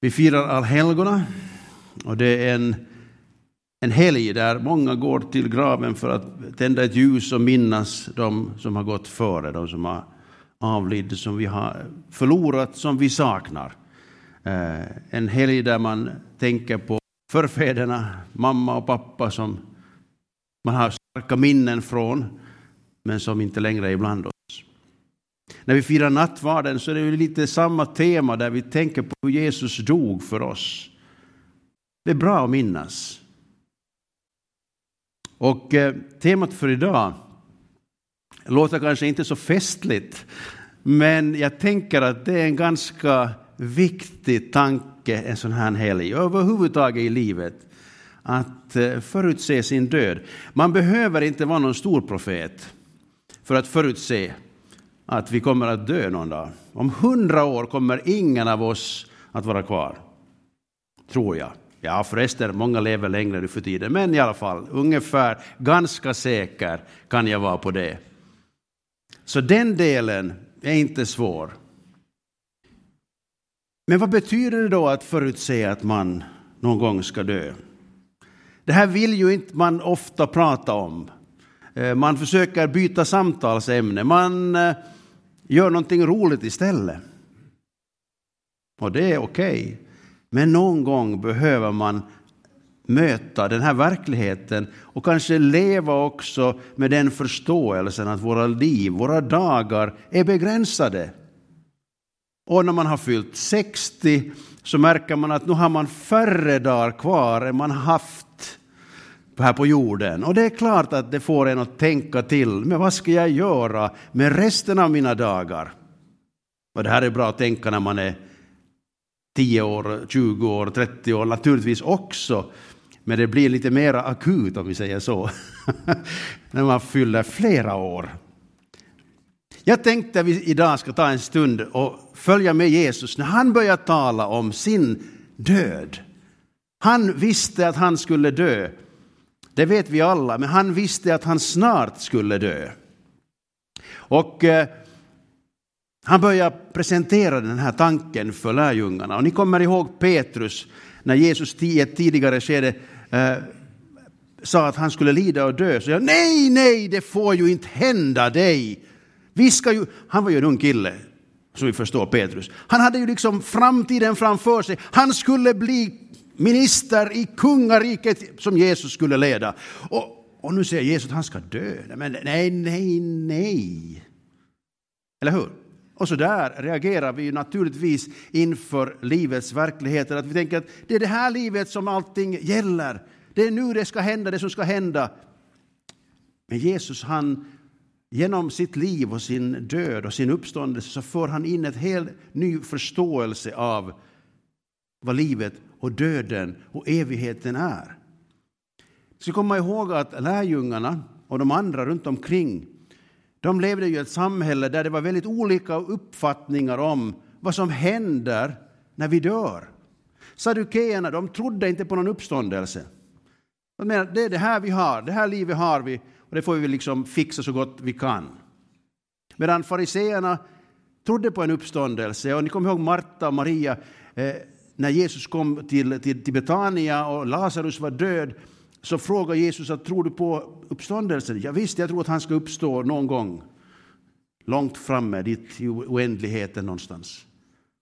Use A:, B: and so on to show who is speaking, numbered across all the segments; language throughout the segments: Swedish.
A: Vi firar allhelgona och det är en, en helg där många går till graven för att tända ett ljus och minnas de som har gått före, de som har avlidit, som vi har förlorat, som vi saknar. Eh, en helg där man tänker på förfäderna, mamma och pappa som man har starka minnen från, men som inte längre är ibland oss. När vi firar nattvarden så är det lite samma tema där vi tänker på hur Jesus dog för oss. Det är bra att minnas. Och eh, temat för idag låter kanske inte så festligt, men jag tänker att det är en ganska viktig tanke en sån här helg, överhuvudtaget i livet, att eh, förutse sin död. Man behöver inte vara någon stor profet för att förutse att vi kommer att dö någon dag. Om hundra år kommer ingen av oss att vara kvar. Tror jag. Ja förresten, många lever längre nu för tiden, men i alla fall ungefär ganska säker kan jag vara på det. Så den delen är inte svår. Men vad betyder det då att förutse att man någon gång ska dö? Det här vill ju inte man ofta prata om. Eh, man försöker byta samtalsämne. Man eh, gör någonting roligt istället. Och det är okej. Okay. Men någon gång behöver man möta den här verkligheten och kanske leva också med den förståelsen att våra liv, våra dagar är begränsade. Och när man har fyllt 60 så märker man att nu har man färre dagar kvar än man haft här på jorden. Och det är klart att det får en att tänka till. Men vad ska jag göra med resten av mina dagar? Och det här är bra att tänka när man är 10 år, 20 år, 30 år naturligtvis också. Men det blir lite mer akut om vi säger så. när man fyller flera år. Jag tänkte att vi idag ska ta en stund och följa med Jesus när han börjar tala om sin död. Han visste att han skulle dö. Det vet vi alla, men han visste att han snart skulle dö. Och eh, han börjar presentera den här tanken för lärjungarna. Och ni kommer ihåg Petrus när Jesus i ett tidigare skede eh, sa att han skulle lida och dö. Så jag, nej, nej, det får ju inte hända dig. Vi ska ju, han var ju en ung kille, som vi förstår Petrus. Han hade ju liksom framtiden framför sig. Han skulle bli minister i kungariket som Jesus skulle leda. Och, och nu säger Jesus att han ska dö. Men nej, nej, nej. Eller hur? Och så där reagerar vi naturligtvis inför livets verkligheter. Att vi tänker att det är det här livet som allting gäller. Det är nu det ska hända, det som ska hända. Men Jesus han genom sitt liv och sin död och sin uppståndelse så för han in en helt ny förståelse av vad livet och döden och evigheten är. Vi ska komma ihåg att lärjungarna och de andra runt omkring de levde i ett samhälle där det var väldigt olika uppfattningar om vad som händer när vi dör. Saddukeerna de trodde inte på någon uppståndelse. De menar, det är det här vi har, det här livet har vi och det får vi liksom fixa så gott vi kan. Medan fariseerna trodde på en uppståndelse och ni kommer ihåg Marta och Maria eh, när Jesus kom till, till, till Betania och Lazarus var död så frågade Jesus att tror du på uppståndelsen? Ja, visst, jag tror att han ska uppstå någon gång långt framme, dit i oändligheten någonstans.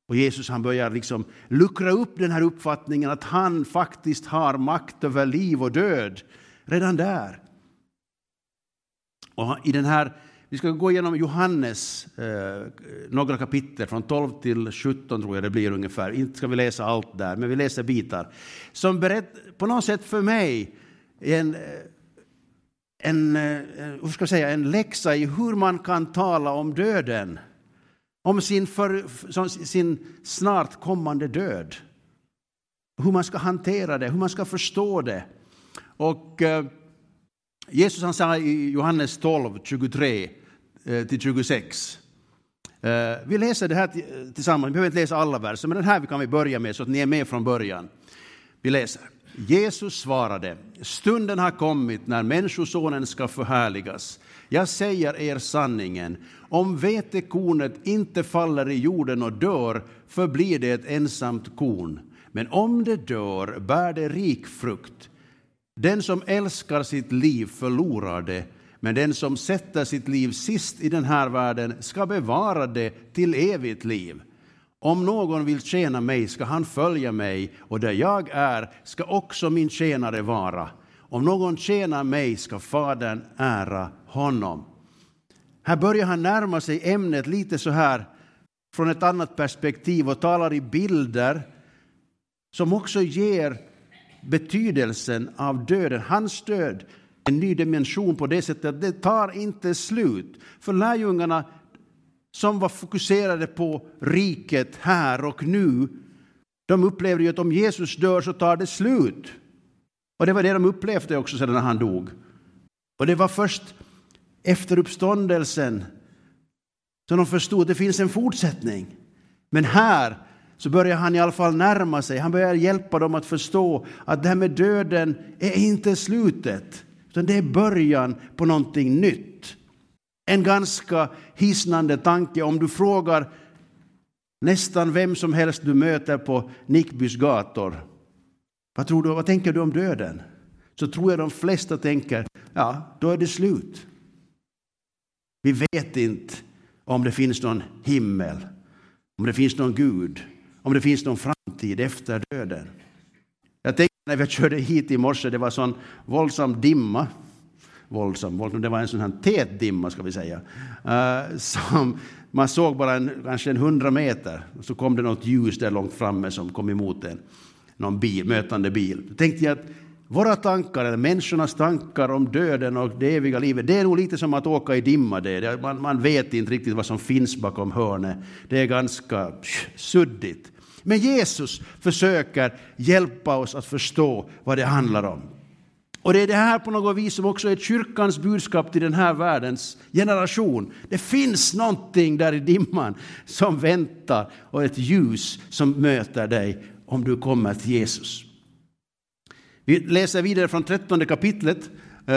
A: Och Jesus han börjar liksom luckra upp den här uppfattningen att han faktiskt har makt över liv och död redan där. Och i den här vi ska gå igenom Johannes, eh, några kapitel från 12 till 17 tror jag det blir ungefär. Inte ska vi läsa allt där, men vi läser bitar. Som berätt, på något sätt för mig en, eh, en, eh, hur ska jag säga, en läxa i hur man kan tala om döden. Om sin, för, sin snart kommande död. Hur man ska hantera det, hur man ska förstå det. Och eh, Jesus han sa i Johannes 12, 23 Eh, till 26. Eh, vi läser det här eh, tillsammans, vi behöver inte läsa alla verser, men den här kan vi börja med så att ni är med från början. Vi läser. Jesus svarade, stunden har kommit när Människosonen ska förhärligas. Jag säger er sanningen, om vetekornet inte faller i jorden och dör förblir det ett ensamt korn. Men om det dör bär det rik frukt. Den som älskar sitt liv förlorar det, men den som sätter sitt liv sist i den här världen ska bevara det till evigt liv. Om någon vill tjäna mig ska han följa mig, och där jag är ska också min tjänare vara. Om någon tjänar mig ska Fadern ära honom. Här börjar han närma sig ämnet lite så här från ett annat perspektiv och talar i bilder som också ger betydelsen av döden, hans död, en ny dimension på det sättet att det tar inte slut. För lärjungarna som var fokuserade på riket här och nu, de upplevde ju att om Jesus dör så tar det slut. Och det var det de upplevde också sedan han dog. Och det var först efter uppståndelsen som de förstod att det finns en fortsättning. Men här så börjar han i alla fall närma sig. Han börjar hjälpa dem att förstå att det här med döden är inte slutet, utan det är början på någonting nytt. En ganska hisnande tanke om du frågar nästan vem som helst du möter på Nickbys gator. Vad, tror du, vad tänker du om döden? Så tror jag de flesta tänker, ja, då är det slut. Vi vet inte om det finns någon himmel, om det finns någon Gud, om det finns någon framtid efter döden. När vi körde hit i morse, det var sån våldsam dimma. Våldsam, våldsam det var en sån här tät dimma ska vi säga. Uh, som man såg bara en, kanske en hundra meter. Så kom det något ljus där långt framme som kom emot en. Någon bil, mötande bil. Då tänkte jag att våra tankar, eller människornas tankar om döden och det eviga livet, det är nog lite som att åka i dimma. Det. Man, man vet inte riktigt vad som finns bakom hörnet. Det är ganska suddigt. Men Jesus försöker hjälpa oss att förstå vad det handlar om. Och det är det här på något vis som också är kyrkans budskap till den här världens generation. Det finns någonting där i dimman som väntar och ett ljus som möter dig om du kommer till Jesus. Vi läser vidare från trettonde kapitlet eh,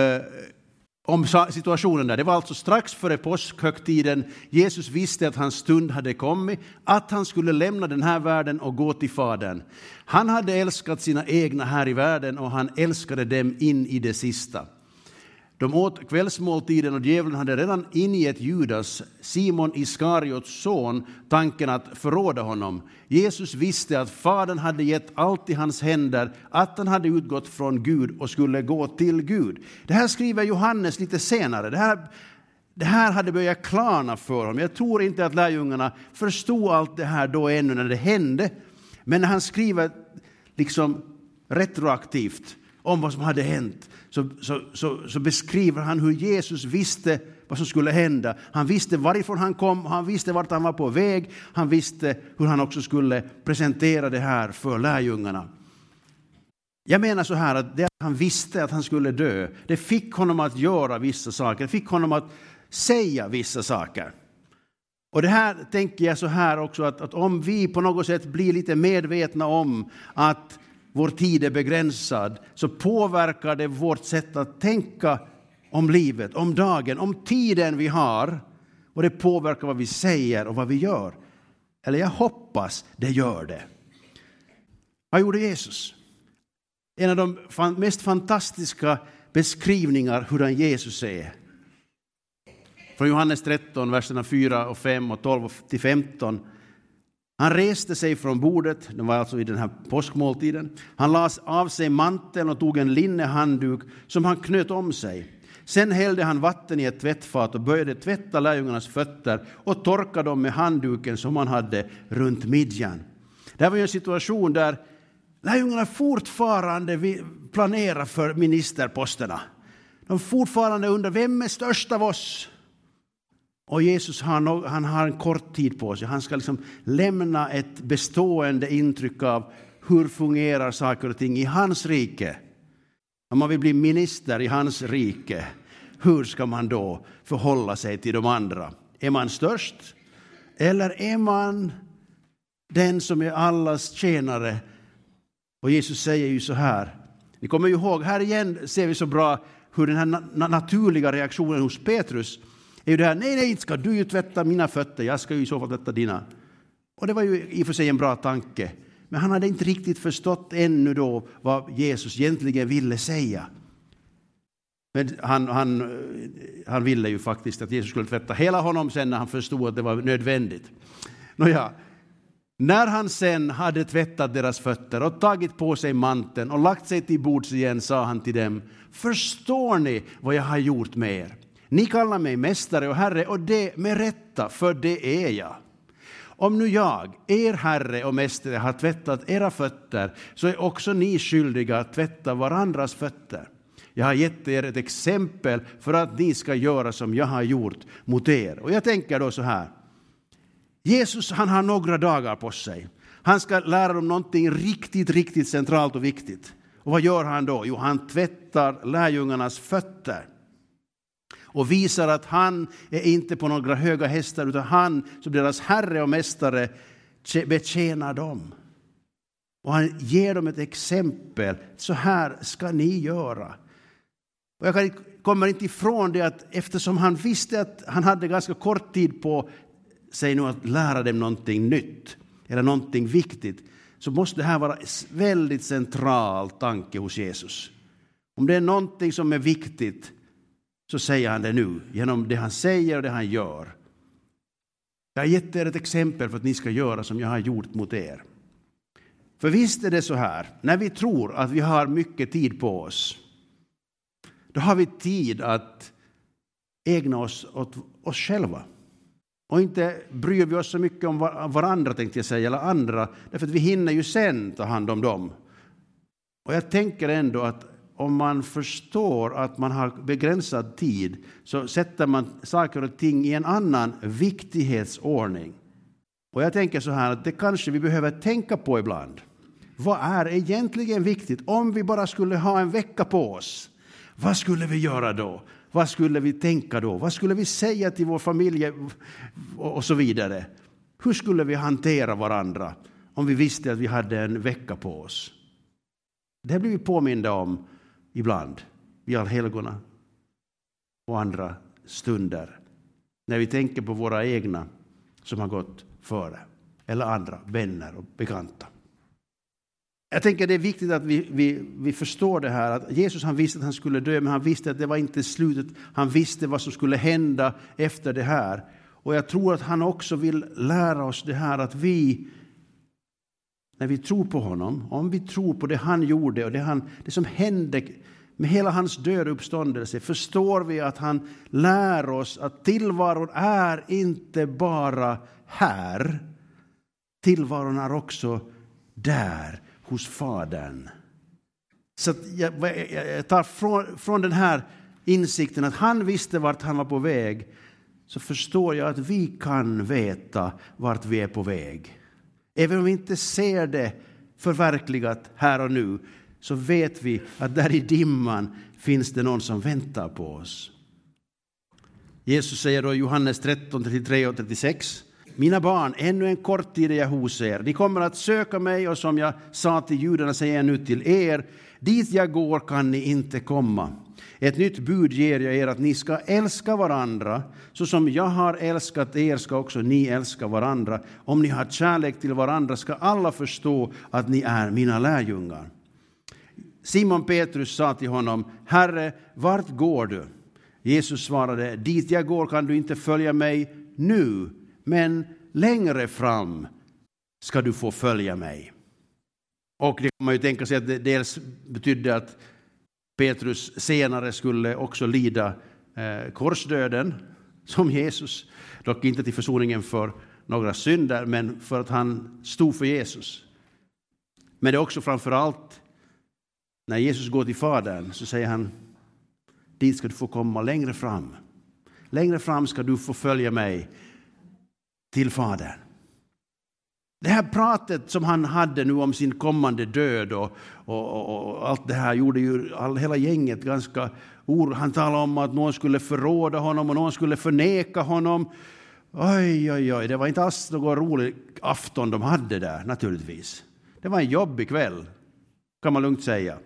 A: om situationen där. Det var alltså strax före påskhögtiden. Jesus visste att hans stund hade kommit, att han skulle lämna den här världen och gå till Fadern. Han hade älskat sina egna här i världen och han älskade dem in i det sista. De åt kvällsmåltiden och djävulen hade redan ingett Judas, Simon Iskariots son, tanken att förråda honom. Jesus visste att Fadern hade gett allt i hans händer, att han hade utgått från Gud och skulle gå till Gud. Det här skriver Johannes lite senare. Det här, det här hade börjat klarna för honom. Jag tror inte att lärjungarna förstod allt det här då ännu när det hände. Men när han skriver liksom retroaktivt om vad som hade hänt så, så, så, så, beskriver han hur Jesus visste vad som skulle hända. Han visste varifrån han kom, han visste vart han var på väg, han visste hur han också skulle presentera det här för lärjungarna. Jag menar så här att det att han visste att han skulle dö, det fick honom att göra vissa saker, det fick honom att säga vissa saker. Och det här tänker jag så här också att, att om vi på något sätt blir lite medvetna om att vår tid är begränsad så påverkar det vårt sätt att tänka om livet, om dagen, om tiden vi har. Och det påverkar vad vi säger och vad vi gör. Eller jag hoppas det gör det. Vad gjorde Jesus? En av de mest fantastiska beskrivningar hurdan Jesus är. Från Johannes 13, verserna 4 och 5 och 12 till 15 han reste sig från bordet, det var alltså i den här påskmåltiden. Han las av sig manteln och tog en linnehandduk som han knöt om sig. Sen hällde han vatten i ett tvättfat och började tvätta lärjungarnas fötter och torka dem med handduken som han hade runt midjan. Det här var ju en situation där lärjungarna fortfarande planerar för ministerposterna. De fortfarande undrar vem är störst av oss? Och Jesus har, han har en kort tid på sig. Han ska liksom lämna ett bestående intryck av hur fungerar saker och ting i hans rike. Om man vill bli minister i hans rike, hur ska man då förhålla sig till de andra? Är man störst? Eller är man den som är allas tjänare? Och Jesus säger ju så här, Ni kommer ju ihåg, här igen ser vi så bra hur den här na naturliga reaktionen hos Petrus är ju det här, nej, nej, inte ska du ju tvätta mina fötter, jag ska ju i så fall tvätta dina. Och det var ju i och för sig en bra tanke, men han hade inte riktigt förstått ännu då vad Jesus egentligen ville säga. Men han, han, han ville ju faktiskt att Jesus skulle tvätta hela honom sen när han förstod att det var nödvändigt. Nåja, när han sen hade tvättat deras fötter och tagit på sig manteln och lagt sig till bords igen sa han till dem, förstår ni vad jag har gjort med er? Ni kallar mig mästare och herre och det med rätta, för det är jag. Om nu jag, er herre och mästare, har tvättat era fötter så är också ni skyldiga att tvätta varandras fötter. Jag har gett er ett exempel för att ni ska göra som jag har gjort mot er. Och jag tänker då så här. Jesus han har några dagar på sig. Han ska lära dem någonting riktigt, riktigt centralt och viktigt. Och vad gör han då? Jo, han tvättar lärjungarnas fötter och visar att han är inte på några höga hästar utan han som deras herre och mästare betjänar dem. Och han ger dem ett exempel. Så här ska ni göra. Och jag kommer inte ifrån det att eftersom han visste att han hade ganska kort tid på sig nu att lära dem någonting nytt eller någonting viktigt så måste det här vara en väldigt central tanke hos Jesus. Om det är någonting som är viktigt så säger han det nu genom det han säger och det han gör. Jag har gett er ett exempel för att ni ska göra som jag har gjort mot er. För visst är det så här, när vi tror att vi har mycket tid på oss, då har vi tid att ägna oss åt oss själva. Och inte bryr vi oss så mycket om varandra, tänkte jag säga, eller andra, därför att vi hinner ju sen ta hand om dem. Och jag tänker ändå att om man förstår att man har begränsad tid så sätter man saker och ting i en annan viktighetsordning. Och jag tänker så här att det kanske vi behöver tänka på ibland. Vad är egentligen viktigt? Om vi bara skulle ha en vecka på oss, vad skulle vi göra då? Vad skulle vi tänka då? Vad skulle vi säga till vår familj och så vidare? Hur skulle vi hantera varandra om vi visste att vi hade en vecka på oss? Det blir vi påminda om ibland, vid allhelgona och andra stunder, när vi tänker på våra egna som har gått före, eller andra vänner och bekanta. Jag tänker det är viktigt att vi, vi, vi förstår det här att Jesus han visste att han skulle dö, men han visste att det var inte slutet. Han visste vad som skulle hända efter det här. Och jag tror att han också vill lära oss det här att vi, när vi tror på honom, om vi tror på det han gjorde och det, han, det som hände med hela hans död och uppståndelse förstår vi att han lär oss att tillvaron är inte bara här. Tillvaron är också där hos Fadern. Så jag, jag tar från, från den här insikten att han visste vart han var på väg så förstår jag att vi kan veta vart vi är på väg. Även om vi inte ser det förverkligat här och nu så vet vi att där i dimman finns det någon som väntar på oss. Jesus säger då i Johannes 13, 33 och 36 mina barn, ännu en kort tid är jag hos er. Ni kommer att söka mig och som jag sa till judarna säger jag nu till er, dit jag går kan ni inte komma. Ett nytt bud ger jag er att ni ska älska varandra, så som jag har älskat er ska också ni älska varandra. Om ni har kärlek till varandra ska alla förstå att ni är mina lärjungar. Simon Petrus sa till honom, Herre, vart går du? Jesus svarade, dit jag går kan du inte följa mig nu, men längre fram ska du få följa mig. Och det kan man ju tänka sig att det dels betydde att Petrus senare skulle också lida eh, korsdöden som Jesus, dock inte till försoningen för några synder, men för att han stod för Jesus. Men det är också framför allt när Jesus går till Fadern så säger han dit ska du få komma längre fram. Längre fram ska du få följa mig till Fadern. Det här pratet som han hade nu om sin kommande död och, och, och, allt det här gjorde ju all, hela gänget ganska oroligt. Han talade om att någon skulle förråda honom och någon skulle förneka honom. Oj, oj, oj, det var inte alls någon rolig afton de hade där naturligtvis. Det var en jobbig kväll, kan man lugnt säga.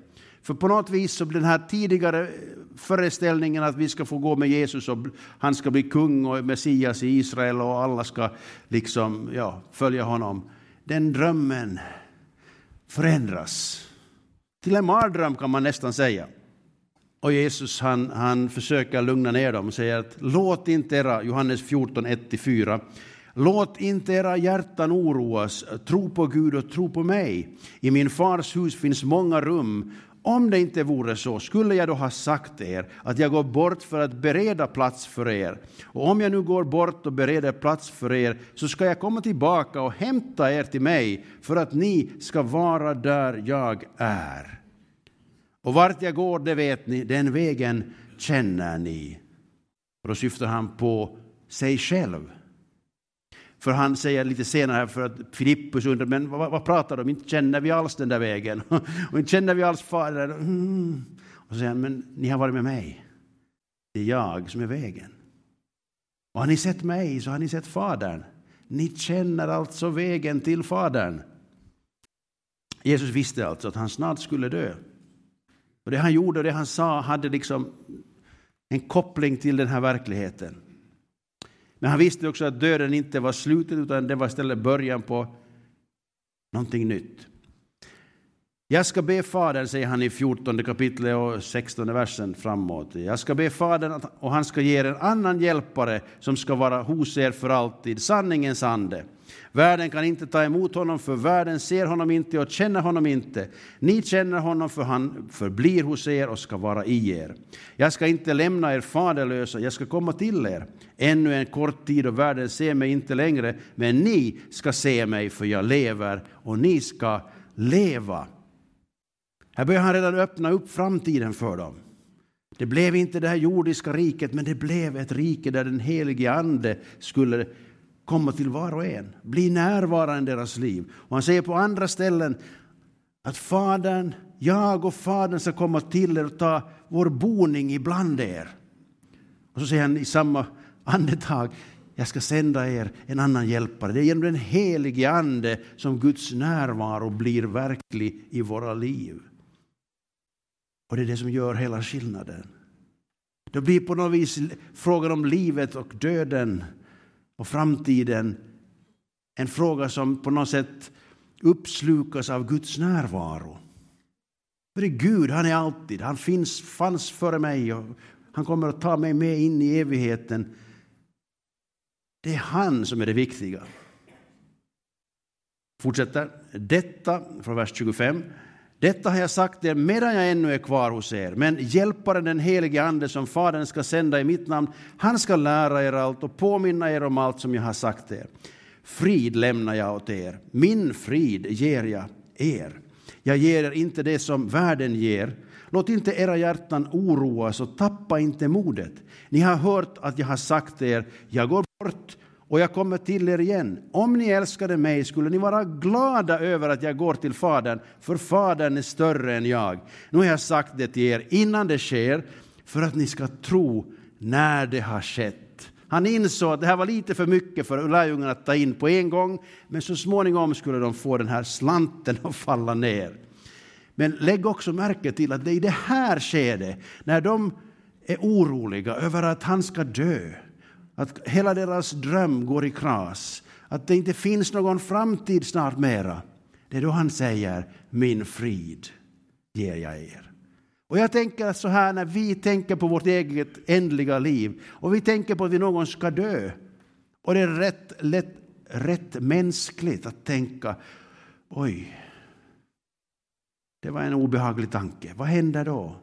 A: För på något vis så blir den här tidigare föreställningen att vi ska få gå med Jesus och han ska bli kung och Messias i Israel och alla ska liksom, ja, följa honom. Den drömmen förändras. Till en mardröm kan man nästan säga. Och Jesus han, han försöker lugna ner dem och säger att låt inte era, Johannes 14, 1-4, Låt inte era hjärtan oroas, tro på Gud och tro på mig. I min fars hus finns många rum. Om det inte vore så skulle jag då ha sagt er att jag går bort för att bereda plats för er. Och om jag nu går bort och bereder plats för er så ska jag komma tillbaka och hämta er till mig för att ni ska vara där jag är. Och vart jag går, det vet ni, den vägen känner ni. Och då syftar han på sig själv. För han säger lite senare här, för att Filippus undrar, men vad, vad pratar de Inte känner vi alls den där vägen. och inte känner vi alls Fadern. Mm. Och så säger han, men ni har varit med mig. Det är jag som är vägen. Och har ni sett mig så har ni sett Fadern. Ni känner alltså vägen till Fadern. Jesus visste alltså att han snart skulle dö. Och det han gjorde och det han sa hade liksom en koppling till den här verkligheten. Men han visste också att döden inte var slutet utan det var istället början på någonting nytt. Jag ska be Fadern, säger han i 14 kapitlet och 16 versen framåt. Jag ska be Fadern och han ska ge er en annan hjälpare som ska vara hos er för alltid, sanningens ande. Världen kan inte ta emot honom, för världen ser honom inte och känner honom inte. Ni känner honom, för han förblir hos er och ska vara i er. Jag ska inte lämna er faderlösa, jag ska komma till er. Ännu en kort tid och världen ser mig inte längre, men ni ska se mig, för jag lever och ni ska leva. Här börjar han redan öppna upp framtiden för dem. Det blev inte det här jordiska riket, men det blev ett rike där den helige Ande skulle komma till var och en, bli närvarande i deras liv. Och han säger på andra ställen att Fadern, jag och Fadern ska komma till er och ta vår boning ibland er. Och så säger han i samma andetag, jag ska sända er en annan hjälpare. Det är genom den helige Ande som Guds närvaro blir verklig i våra liv. Och det är det som gör hela skillnaden. Det blir på något vis frågan om livet och döden och framtiden en fråga som på något sätt uppslukas av Guds närvaro. För det är Gud, han är alltid, han finns, fanns före mig och han kommer att ta mig med in i evigheten. Det är han som är det viktiga. Fortsätter. Detta, från vers 25. Detta har jag sagt er medan jag ännu är kvar hos er. Men hjälparen, den helige Ande som Fadern ska sända i mitt namn, han ska lära er allt och påminna er om allt som jag har sagt er. Frid lämnar jag åt er, min frid ger jag er. Jag ger er inte det som världen ger. Låt inte era hjärtan oroas och tappa inte modet. Ni har hört att jag har sagt er, jag går bort och jag kommer till er igen. Om ni älskade mig skulle ni vara glada över att jag går till Fadern, för Fadern är större än jag. Nu har jag sagt det till er innan det sker, för att ni ska tro när det har skett. Han insåg att det här var lite för mycket för lärjungarna att ta in på en gång, men så småningom skulle de få den här slanten att falla ner. Men lägg också märke till att det är i det här skedet, när de är oroliga över att han ska dö, att hela deras dröm går i kras, att det inte finns någon framtid snart mera. Det är då han säger min frid ger jag er. Och jag tänker så här när vi tänker på vårt eget ändliga liv och vi tänker på att vi någon ska dö. Och det är rätt, lätt, rätt mänskligt att tänka oj, det var en obehaglig tanke. Vad händer då?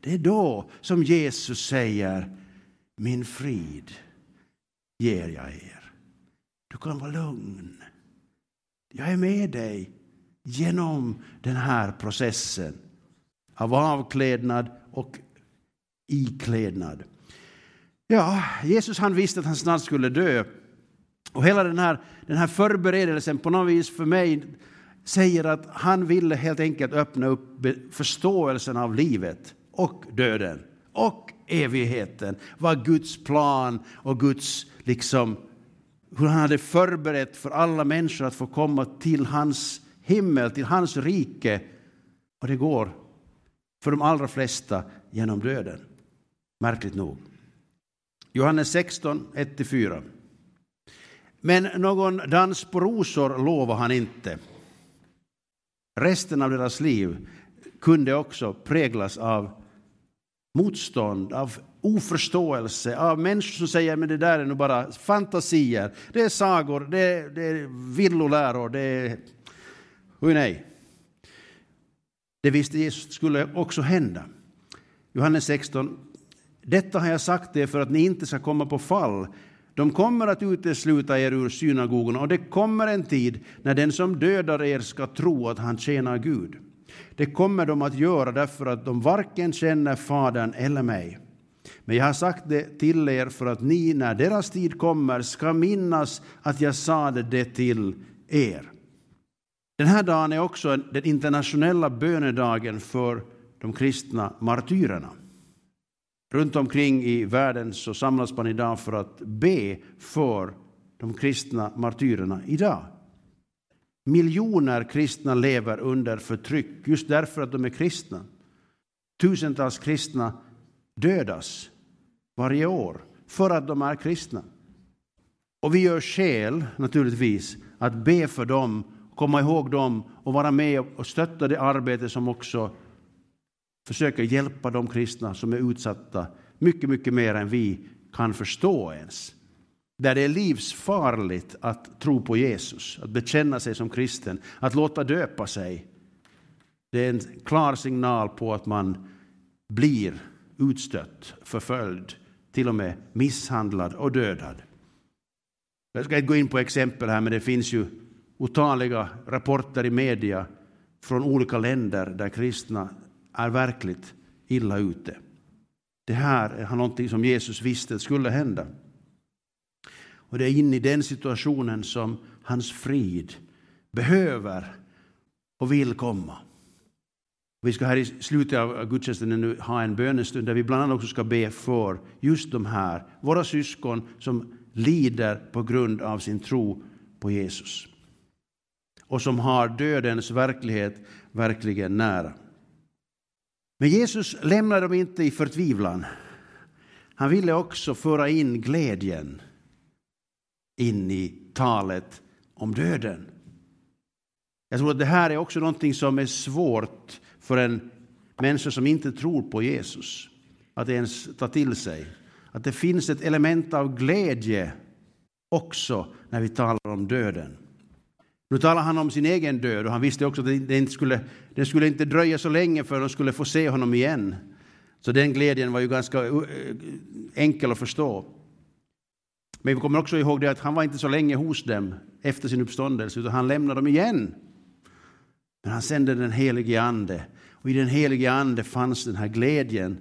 A: Det är då som Jesus säger min frid ger jag er. Du kan vara lugn. Jag är med dig genom den här processen av avklädnad och iklädnad. Ja, Jesus han visste att han snart skulle dö. Och hela den här, den här förberedelsen på något vis för mig säger att han ville helt enkelt öppna upp förståelsen av livet och döden och evigheten. Vad Guds plan och Guds, liksom, hur han hade förberett för alla människor att få komma till hans himmel, till hans rike. Och det går för de allra flesta genom döden. Märkligt nog. Johannes 16, 1-4. Men någon dans på rosor lovar han inte. Resten av deras liv kunde också präglas av motstånd, av oförståelse, av människor som säger men det där är nog bara fantasier, det är sagor, det är, det är villoläror, det är... Hur nej. Det visste Jesus skulle också hända. Johannes 16. Detta har jag sagt er för att ni inte ska komma på fall. De kommer att utesluta er ur synagogorna och det kommer en tid när den som dödar er ska tro att han tjänar Gud. Det kommer de att göra därför att de varken känner Fadern eller mig. Men jag har sagt det till er för att ni, när deras tid kommer, ska minnas att jag sade det till er. Den här dagen är också den internationella bönedagen för de kristna martyrerna. Runt omkring i världen så samlas man idag för att be för de kristna martyrerna idag. Miljoner kristna lever under förtryck just därför att de är kristna. Tusentals kristna dödas varje år för att de är kristna. Och vi gör skäl, naturligtvis, att be för dem, komma ihåg dem och vara med och stötta det arbete som också försöker hjälpa de kristna som är utsatta mycket, mycket mer än vi kan förstå ens. Där det är livsfarligt att tro på Jesus, att bekänna sig som kristen, att låta döpa sig. Det är en klar signal på att man blir utstött, förföljd, till och med misshandlad och dödad. Jag ska inte gå in på exempel här, men det finns ju otaliga rapporter i media från olika länder där kristna är verkligt illa ute. Det här är någonting som Jesus visste skulle hända. Och det är in i den situationen som hans frid behöver och vill komma. Vi ska här i slutet av gudstjänsten nu ha en bönestund där vi bland annat också ska be för just de här, våra syskon som lider på grund av sin tro på Jesus och som har dödens verklighet verkligen nära. Men Jesus lämnade dem inte i förtvivlan. Han ville också föra in glädjen in i talet om döden. Jag tror att det här är också någonting som är svårt för en människa som inte tror på Jesus att ens ta till sig. Att det finns ett element av glädje också när vi talar om döden. Nu talar han om sin egen död och han visste också att det inte skulle, det skulle inte dröja så länge för de skulle få se honom igen. Så den glädjen var ju ganska eh, enkel att förstå. Men vi kommer också ihåg det att han var inte så länge hos dem efter sin uppståndelse, utan han lämnade dem igen. Men han sände den helige Ande. Och i den helige Ande fanns den här glädjen,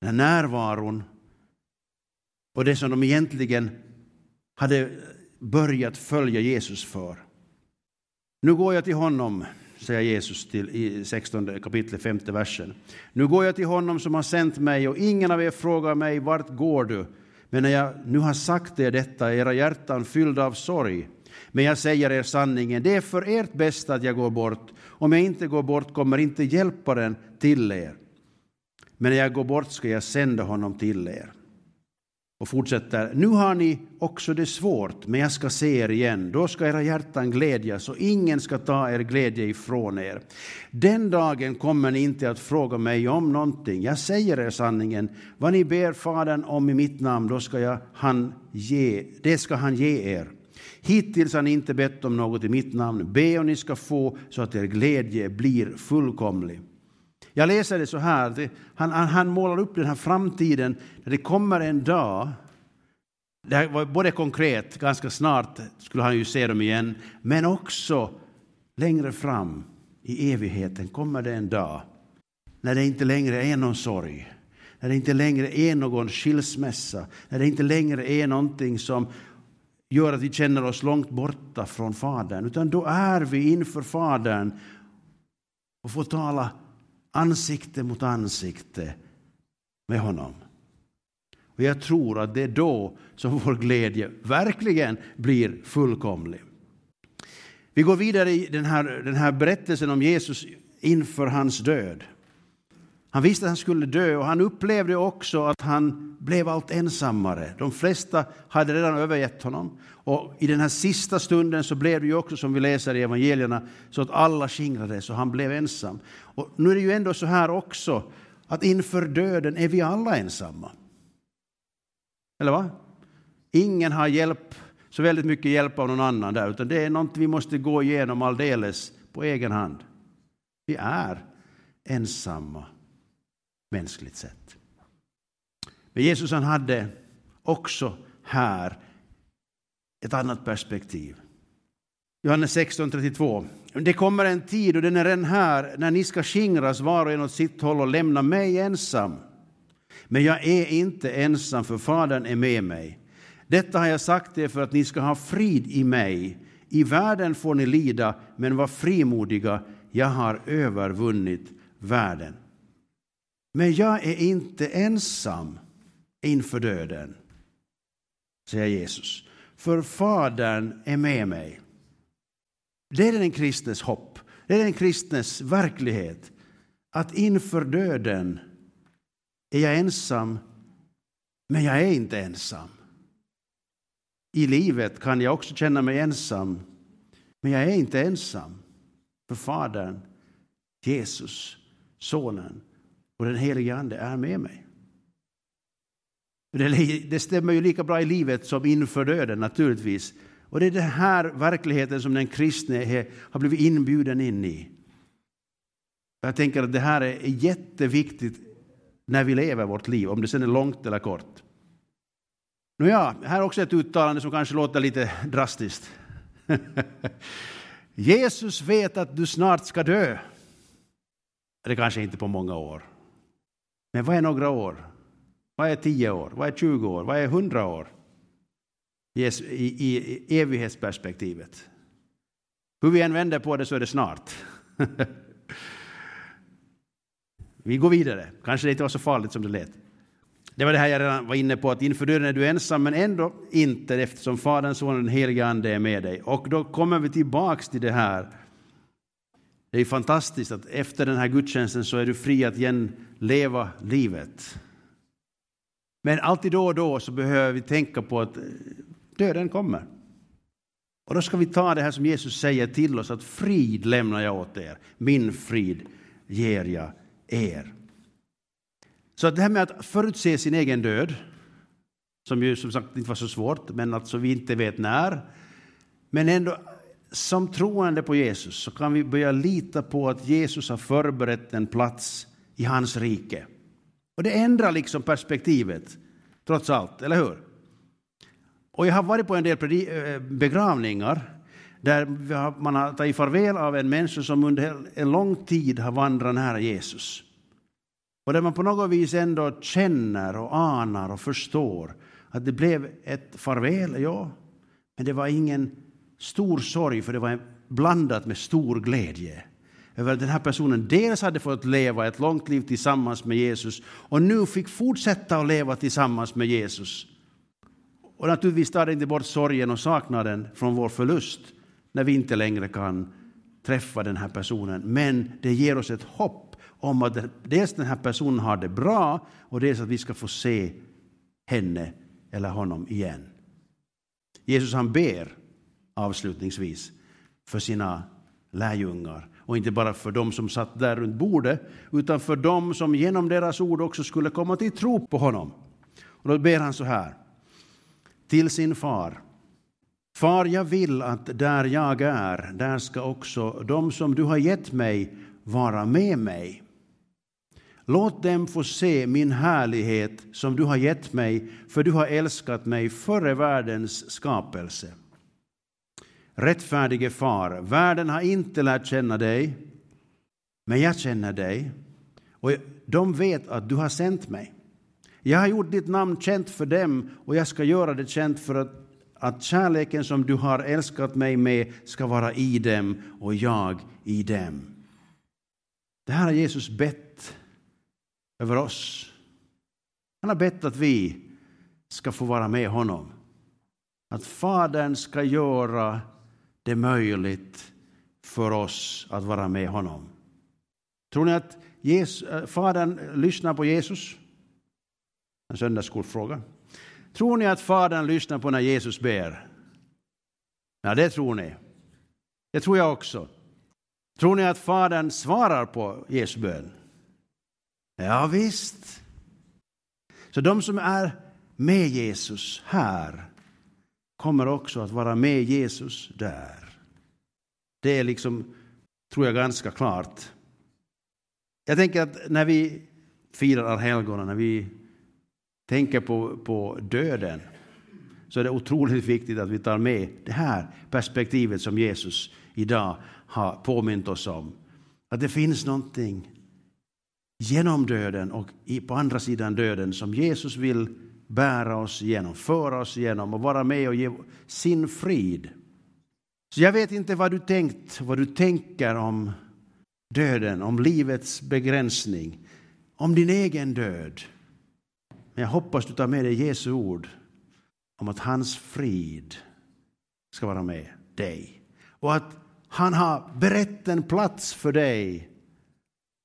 A: den här närvaron och det som de egentligen hade börjat följa Jesus för. Nu går jag till honom, säger Jesus till, i 16 kapitlet, femte versen. Nu går jag till honom som har sänt mig och ingen av er frågar mig vart går du? Men när jag nu har sagt er detta era hjärtan fyllda av sorg. Men jag säger er sanningen, det är för ert bästa att jag går bort. Om jag inte går bort kommer inte hjälparen till er. Men när jag går bort ska jag sända honom till er. Och fortsätter, nu har ni också det svårt, men jag ska se er igen. Då ska era hjärtan glädjas och ingen ska ta er glädje ifrån er. Den dagen kommer ni inte att fråga mig om någonting. Jag säger er sanningen. Vad ni ber Fadern om i mitt namn, då ska jag, han ge, det ska han ge er. Hittills har ni inte bett om något i mitt namn. Be och ni ska få så att er glädje blir fullkomlig. Jag läser det så här, han, han, han målar upp den här framtiden när det kommer en dag. Det var både konkret, ganska snart skulle han ju se dem igen, men också längre fram i evigheten kommer det en dag när det inte längre är någon sorg, när det inte längre är någon skilsmässa, när det inte längre är någonting som gör att vi känner oss långt borta från Fadern, utan då är vi inför Fadern och får tala ansikte mot ansikte med honom. Och jag tror att det är då som vår glädje verkligen blir fullkomlig. Vi går vidare i den här, den här berättelsen om Jesus inför hans död. Han visste att han skulle dö och han upplevde också att han blev allt ensammare. De flesta hade redan övergett honom. Och i den här sista stunden så blev det ju också som vi läser i evangelierna så att alla skingrades och han blev ensam. Och nu är det ju ändå så här också att inför döden är vi alla ensamma. Eller va? Ingen har hjälp, så väldigt mycket hjälp av någon annan där, utan det är något vi måste gå igenom alldeles på egen hand. Vi är ensamma mänskligt sett. Men Jesus han hade också här ett annat perspektiv. Johannes 16.32. Det kommer en tid, och den är redan här, när ni ska skingras var och en åt sitt håll och lämna mig ensam. Men jag är inte ensam, för Fadern är med mig. Detta har jag sagt er för att ni ska ha frid i mig. I världen får ni lida, men var frimodiga. Jag har övervunnit världen. Men jag är inte ensam inför döden, säger Jesus. För Fadern är med mig. Det är den kristnes hopp, det är den kristnes verklighet. Att inför döden är jag ensam, men jag är inte ensam. I livet kan jag också känna mig ensam, men jag är inte ensam. För Fadern, Jesus, Sonen och den helige Ande är med mig. Det stämmer ju lika bra i livet som inför döden naturligtvis. Och det är den här verkligheten som den kristne har blivit inbjuden in i. Jag tänker att det här är jätteviktigt när vi lever vårt liv, om det sen är långt eller kort. Nåja, här är också ett uttalande som kanske låter lite drastiskt. Jesus vet att du snart ska dö. Det kanske inte på många år. Men vad är några år? Vad är tio år? Vad är 20 år? Vad är hundra år? I, i, I evighetsperspektivet. Hur vi än vänder på det så är det snart. vi går vidare. Kanske det inte var så farligt som det lät. Det var det här jag redan var inne på, att inför döden är du ensam, men ändå inte eftersom Fadern, Sonen och den helige Ande är med dig. Och då kommer vi tillbaks till det här. Det är fantastiskt att efter den här gudstjänsten så är du fri att igen leva livet. Men alltid då och då så behöver vi tänka på att eh, döden kommer. Och då ska vi ta det här som Jesus säger till oss, att frid lämnar jag åt er, min frid ger jag er. Så att det här med att förutse sin egen död, som ju som sagt inte var så svårt, men alltså vi inte vet när, men ändå som troende på Jesus så kan vi börja lita på att Jesus har förberett en plats i hans rike. Och det ändrar liksom perspektivet, trots allt, eller hur? Och jag har varit på en del eh, begravningar där man har tagit farväl av en människa som under en lång tid har vandrat nära Jesus. Och där man på något vis ändå känner och anar och förstår att det blev ett farväl, ja, men det var ingen stor sorg, för det var blandat med stor glädje över att den här personen dels hade fått leva ett långt liv tillsammans med Jesus och nu fick fortsätta att leva tillsammans med Jesus. Och naturligtvis tar det inte bort sorgen och saknaden från vår förlust när vi inte längre kan träffa den här personen. Men det ger oss ett hopp om att dels den här personen har det bra och dels att vi ska få se henne eller honom igen. Jesus han ber avslutningsvis för sina lärjungar och inte bara för dem som satt där runt bordet utan för dem som genom deras ord också skulle komma till tro på honom. Och då ber han så här till sin far. Far, jag vill att där jag är, där ska också de som du har gett mig vara med mig. Låt dem få se min härlighet som du har gett mig, för du har älskat mig före världens skapelse. Rättfärdige far, världen har inte lärt känna dig, men jag känner dig och de vet att du har sänt mig. Jag har gjort ditt namn känt för dem och jag ska göra det känt för att, att kärleken som du har älskat mig med ska vara i dem och jag i dem. Det här har Jesus bett över oss. Han har bett att vi ska få vara med honom. Att Fadern ska göra det möjligt för oss att vara med honom. Tror ni att Jesus, eh, Fadern lyssnar på Jesus? En söndagsskolfråga. Tror ni att Fadern lyssnar på när Jesus ber? Ja, det tror ni. Det tror jag också. Tror ni att Fadern svarar på Jesu bön? Ja, visst. Så de som är med Jesus här kommer också att vara med Jesus där. Det är liksom, tror jag, ganska klart. Jag tänker att när vi firar helgonen, när vi tänker på, på döden, så är det otroligt viktigt att vi tar med det här perspektivet som Jesus idag har påmint oss om. Att det finns någonting genom döden och på andra sidan döden som Jesus vill bära oss igenom, föra oss igenom och vara med och ge sin frid. Så jag vet inte vad du tänkt, vad du tänker om döden, om livets begränsning, om din egen död. Men jag hoppas du tar med dig Jesu ord om att hans frid ska vara med dig. Och att han har berett en plats för dig.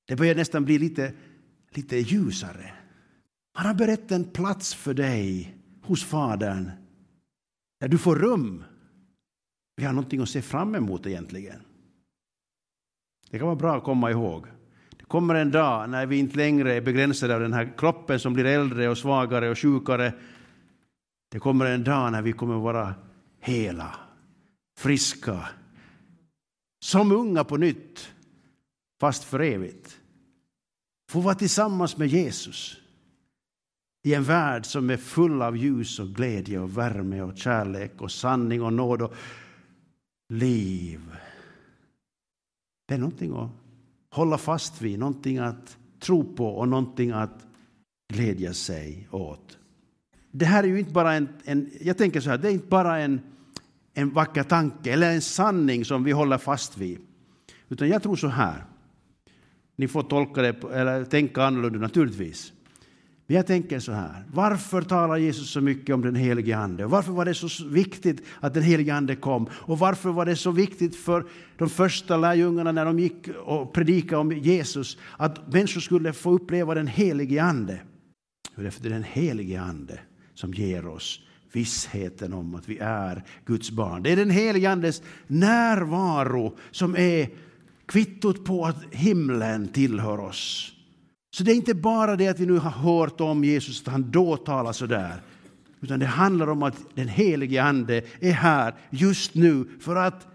A: Det börjar nästan bli lite, lite ljusare. Han har berett en plats för dig hos Fadern där du får rum. Vi har någonting att se fram emot egentligen. Det kan vara bra att komma ihåg. Det kommer en dag när vi inte längre är begränsade av den här kroppen som blir äldre och svagare och sjukare. Det kommer en dag när vi kommer vara hela, friska, som unga på nytt, fast för evigt. Få vara tillsammans med Jesus i en värld som är full av ljus och glädje och värme och kärlek och sanning och nåd och liv. Det är någonting att hålla fast vid, någonting att tro på och någonting att glädja sig åt. Det här är ju inte bara en, en jag tänker så här, det är inte bara en, en vacker tanke eller en sanning som vi håller fast vid. Utan jag tror så här, ni får tolka det eller tänka annorlunda naturligtvis. Men jag tänker så här, varför talar Jesus så mycket om den helige Ande? Varför var det så viktigt att den helige Ande kom? Och varför var det så viktigt för de första lärjungarna när de gick och predikade om Jesus att människor skulle få uppleva den helige Ande? Det är den helige Ande som ger oss vissheten om att vi är Guds barn. Det är den helige Andes närvaro som är kvittot på att himlen tillhör oss. Så det är inte bara det att vi nu har hört om Jesus, att han då talar så där. Utan det handlar om att den helige Ande är här just nu för att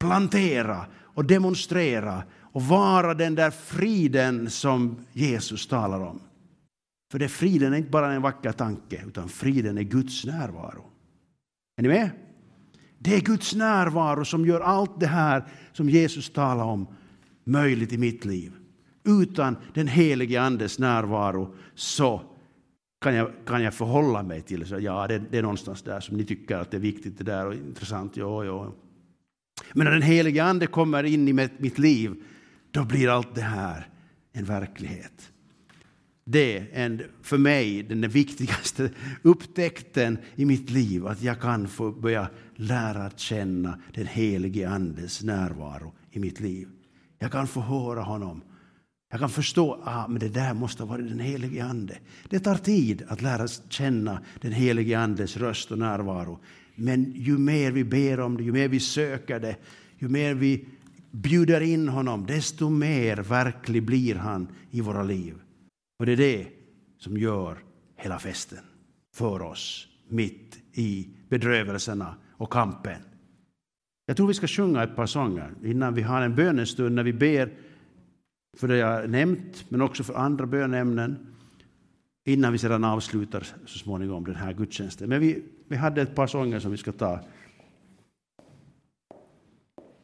A: plantera och demonstrera och vara den där friden som Jesus talar om. För det friden är inte bara en vacker tanke, utan friden är Guds närvaro. Är ni med? Det är Guds närvaro som gör allt det här som Jesus talar om möjligt i mitt liv. Utan den helige Andes närvaro så kan jag, kan jag förhålla mig till så ja, det, det är någonstans där som ni tycker att det är viktigt det där och intressant. Ja, ja. Men när den helige Ande kommer in i mitt liv, då blir allt det här en verklighet. Det är för mig den viktigaste upptäckten i mitt liv, att jag kan få börja lära känna den helige Andes närvaro i mitt liv. Jag kan få höra honom jag kan förstå att ah, det där måste ha varit den helige Ande. Det tar tid att lära känna den helige Andes röst och närvaro. Men ju mer vi ber om det, ju mer vi söker det, ju mer vi bjuder in honom, desto mer verklig blir han i våra liv. Och det är det som gör hela festen för oss mitt i bedrövelserna och kampen. Jag tror vi ska sjunga ett par sånger innan vi har en bönestund när vi ber för det jag nämnt, men också för andra bönämnen innan vi sedan avslutar så småningom den här gudstjänsten. Men vi, vi hade ett par sånger som vi ska ta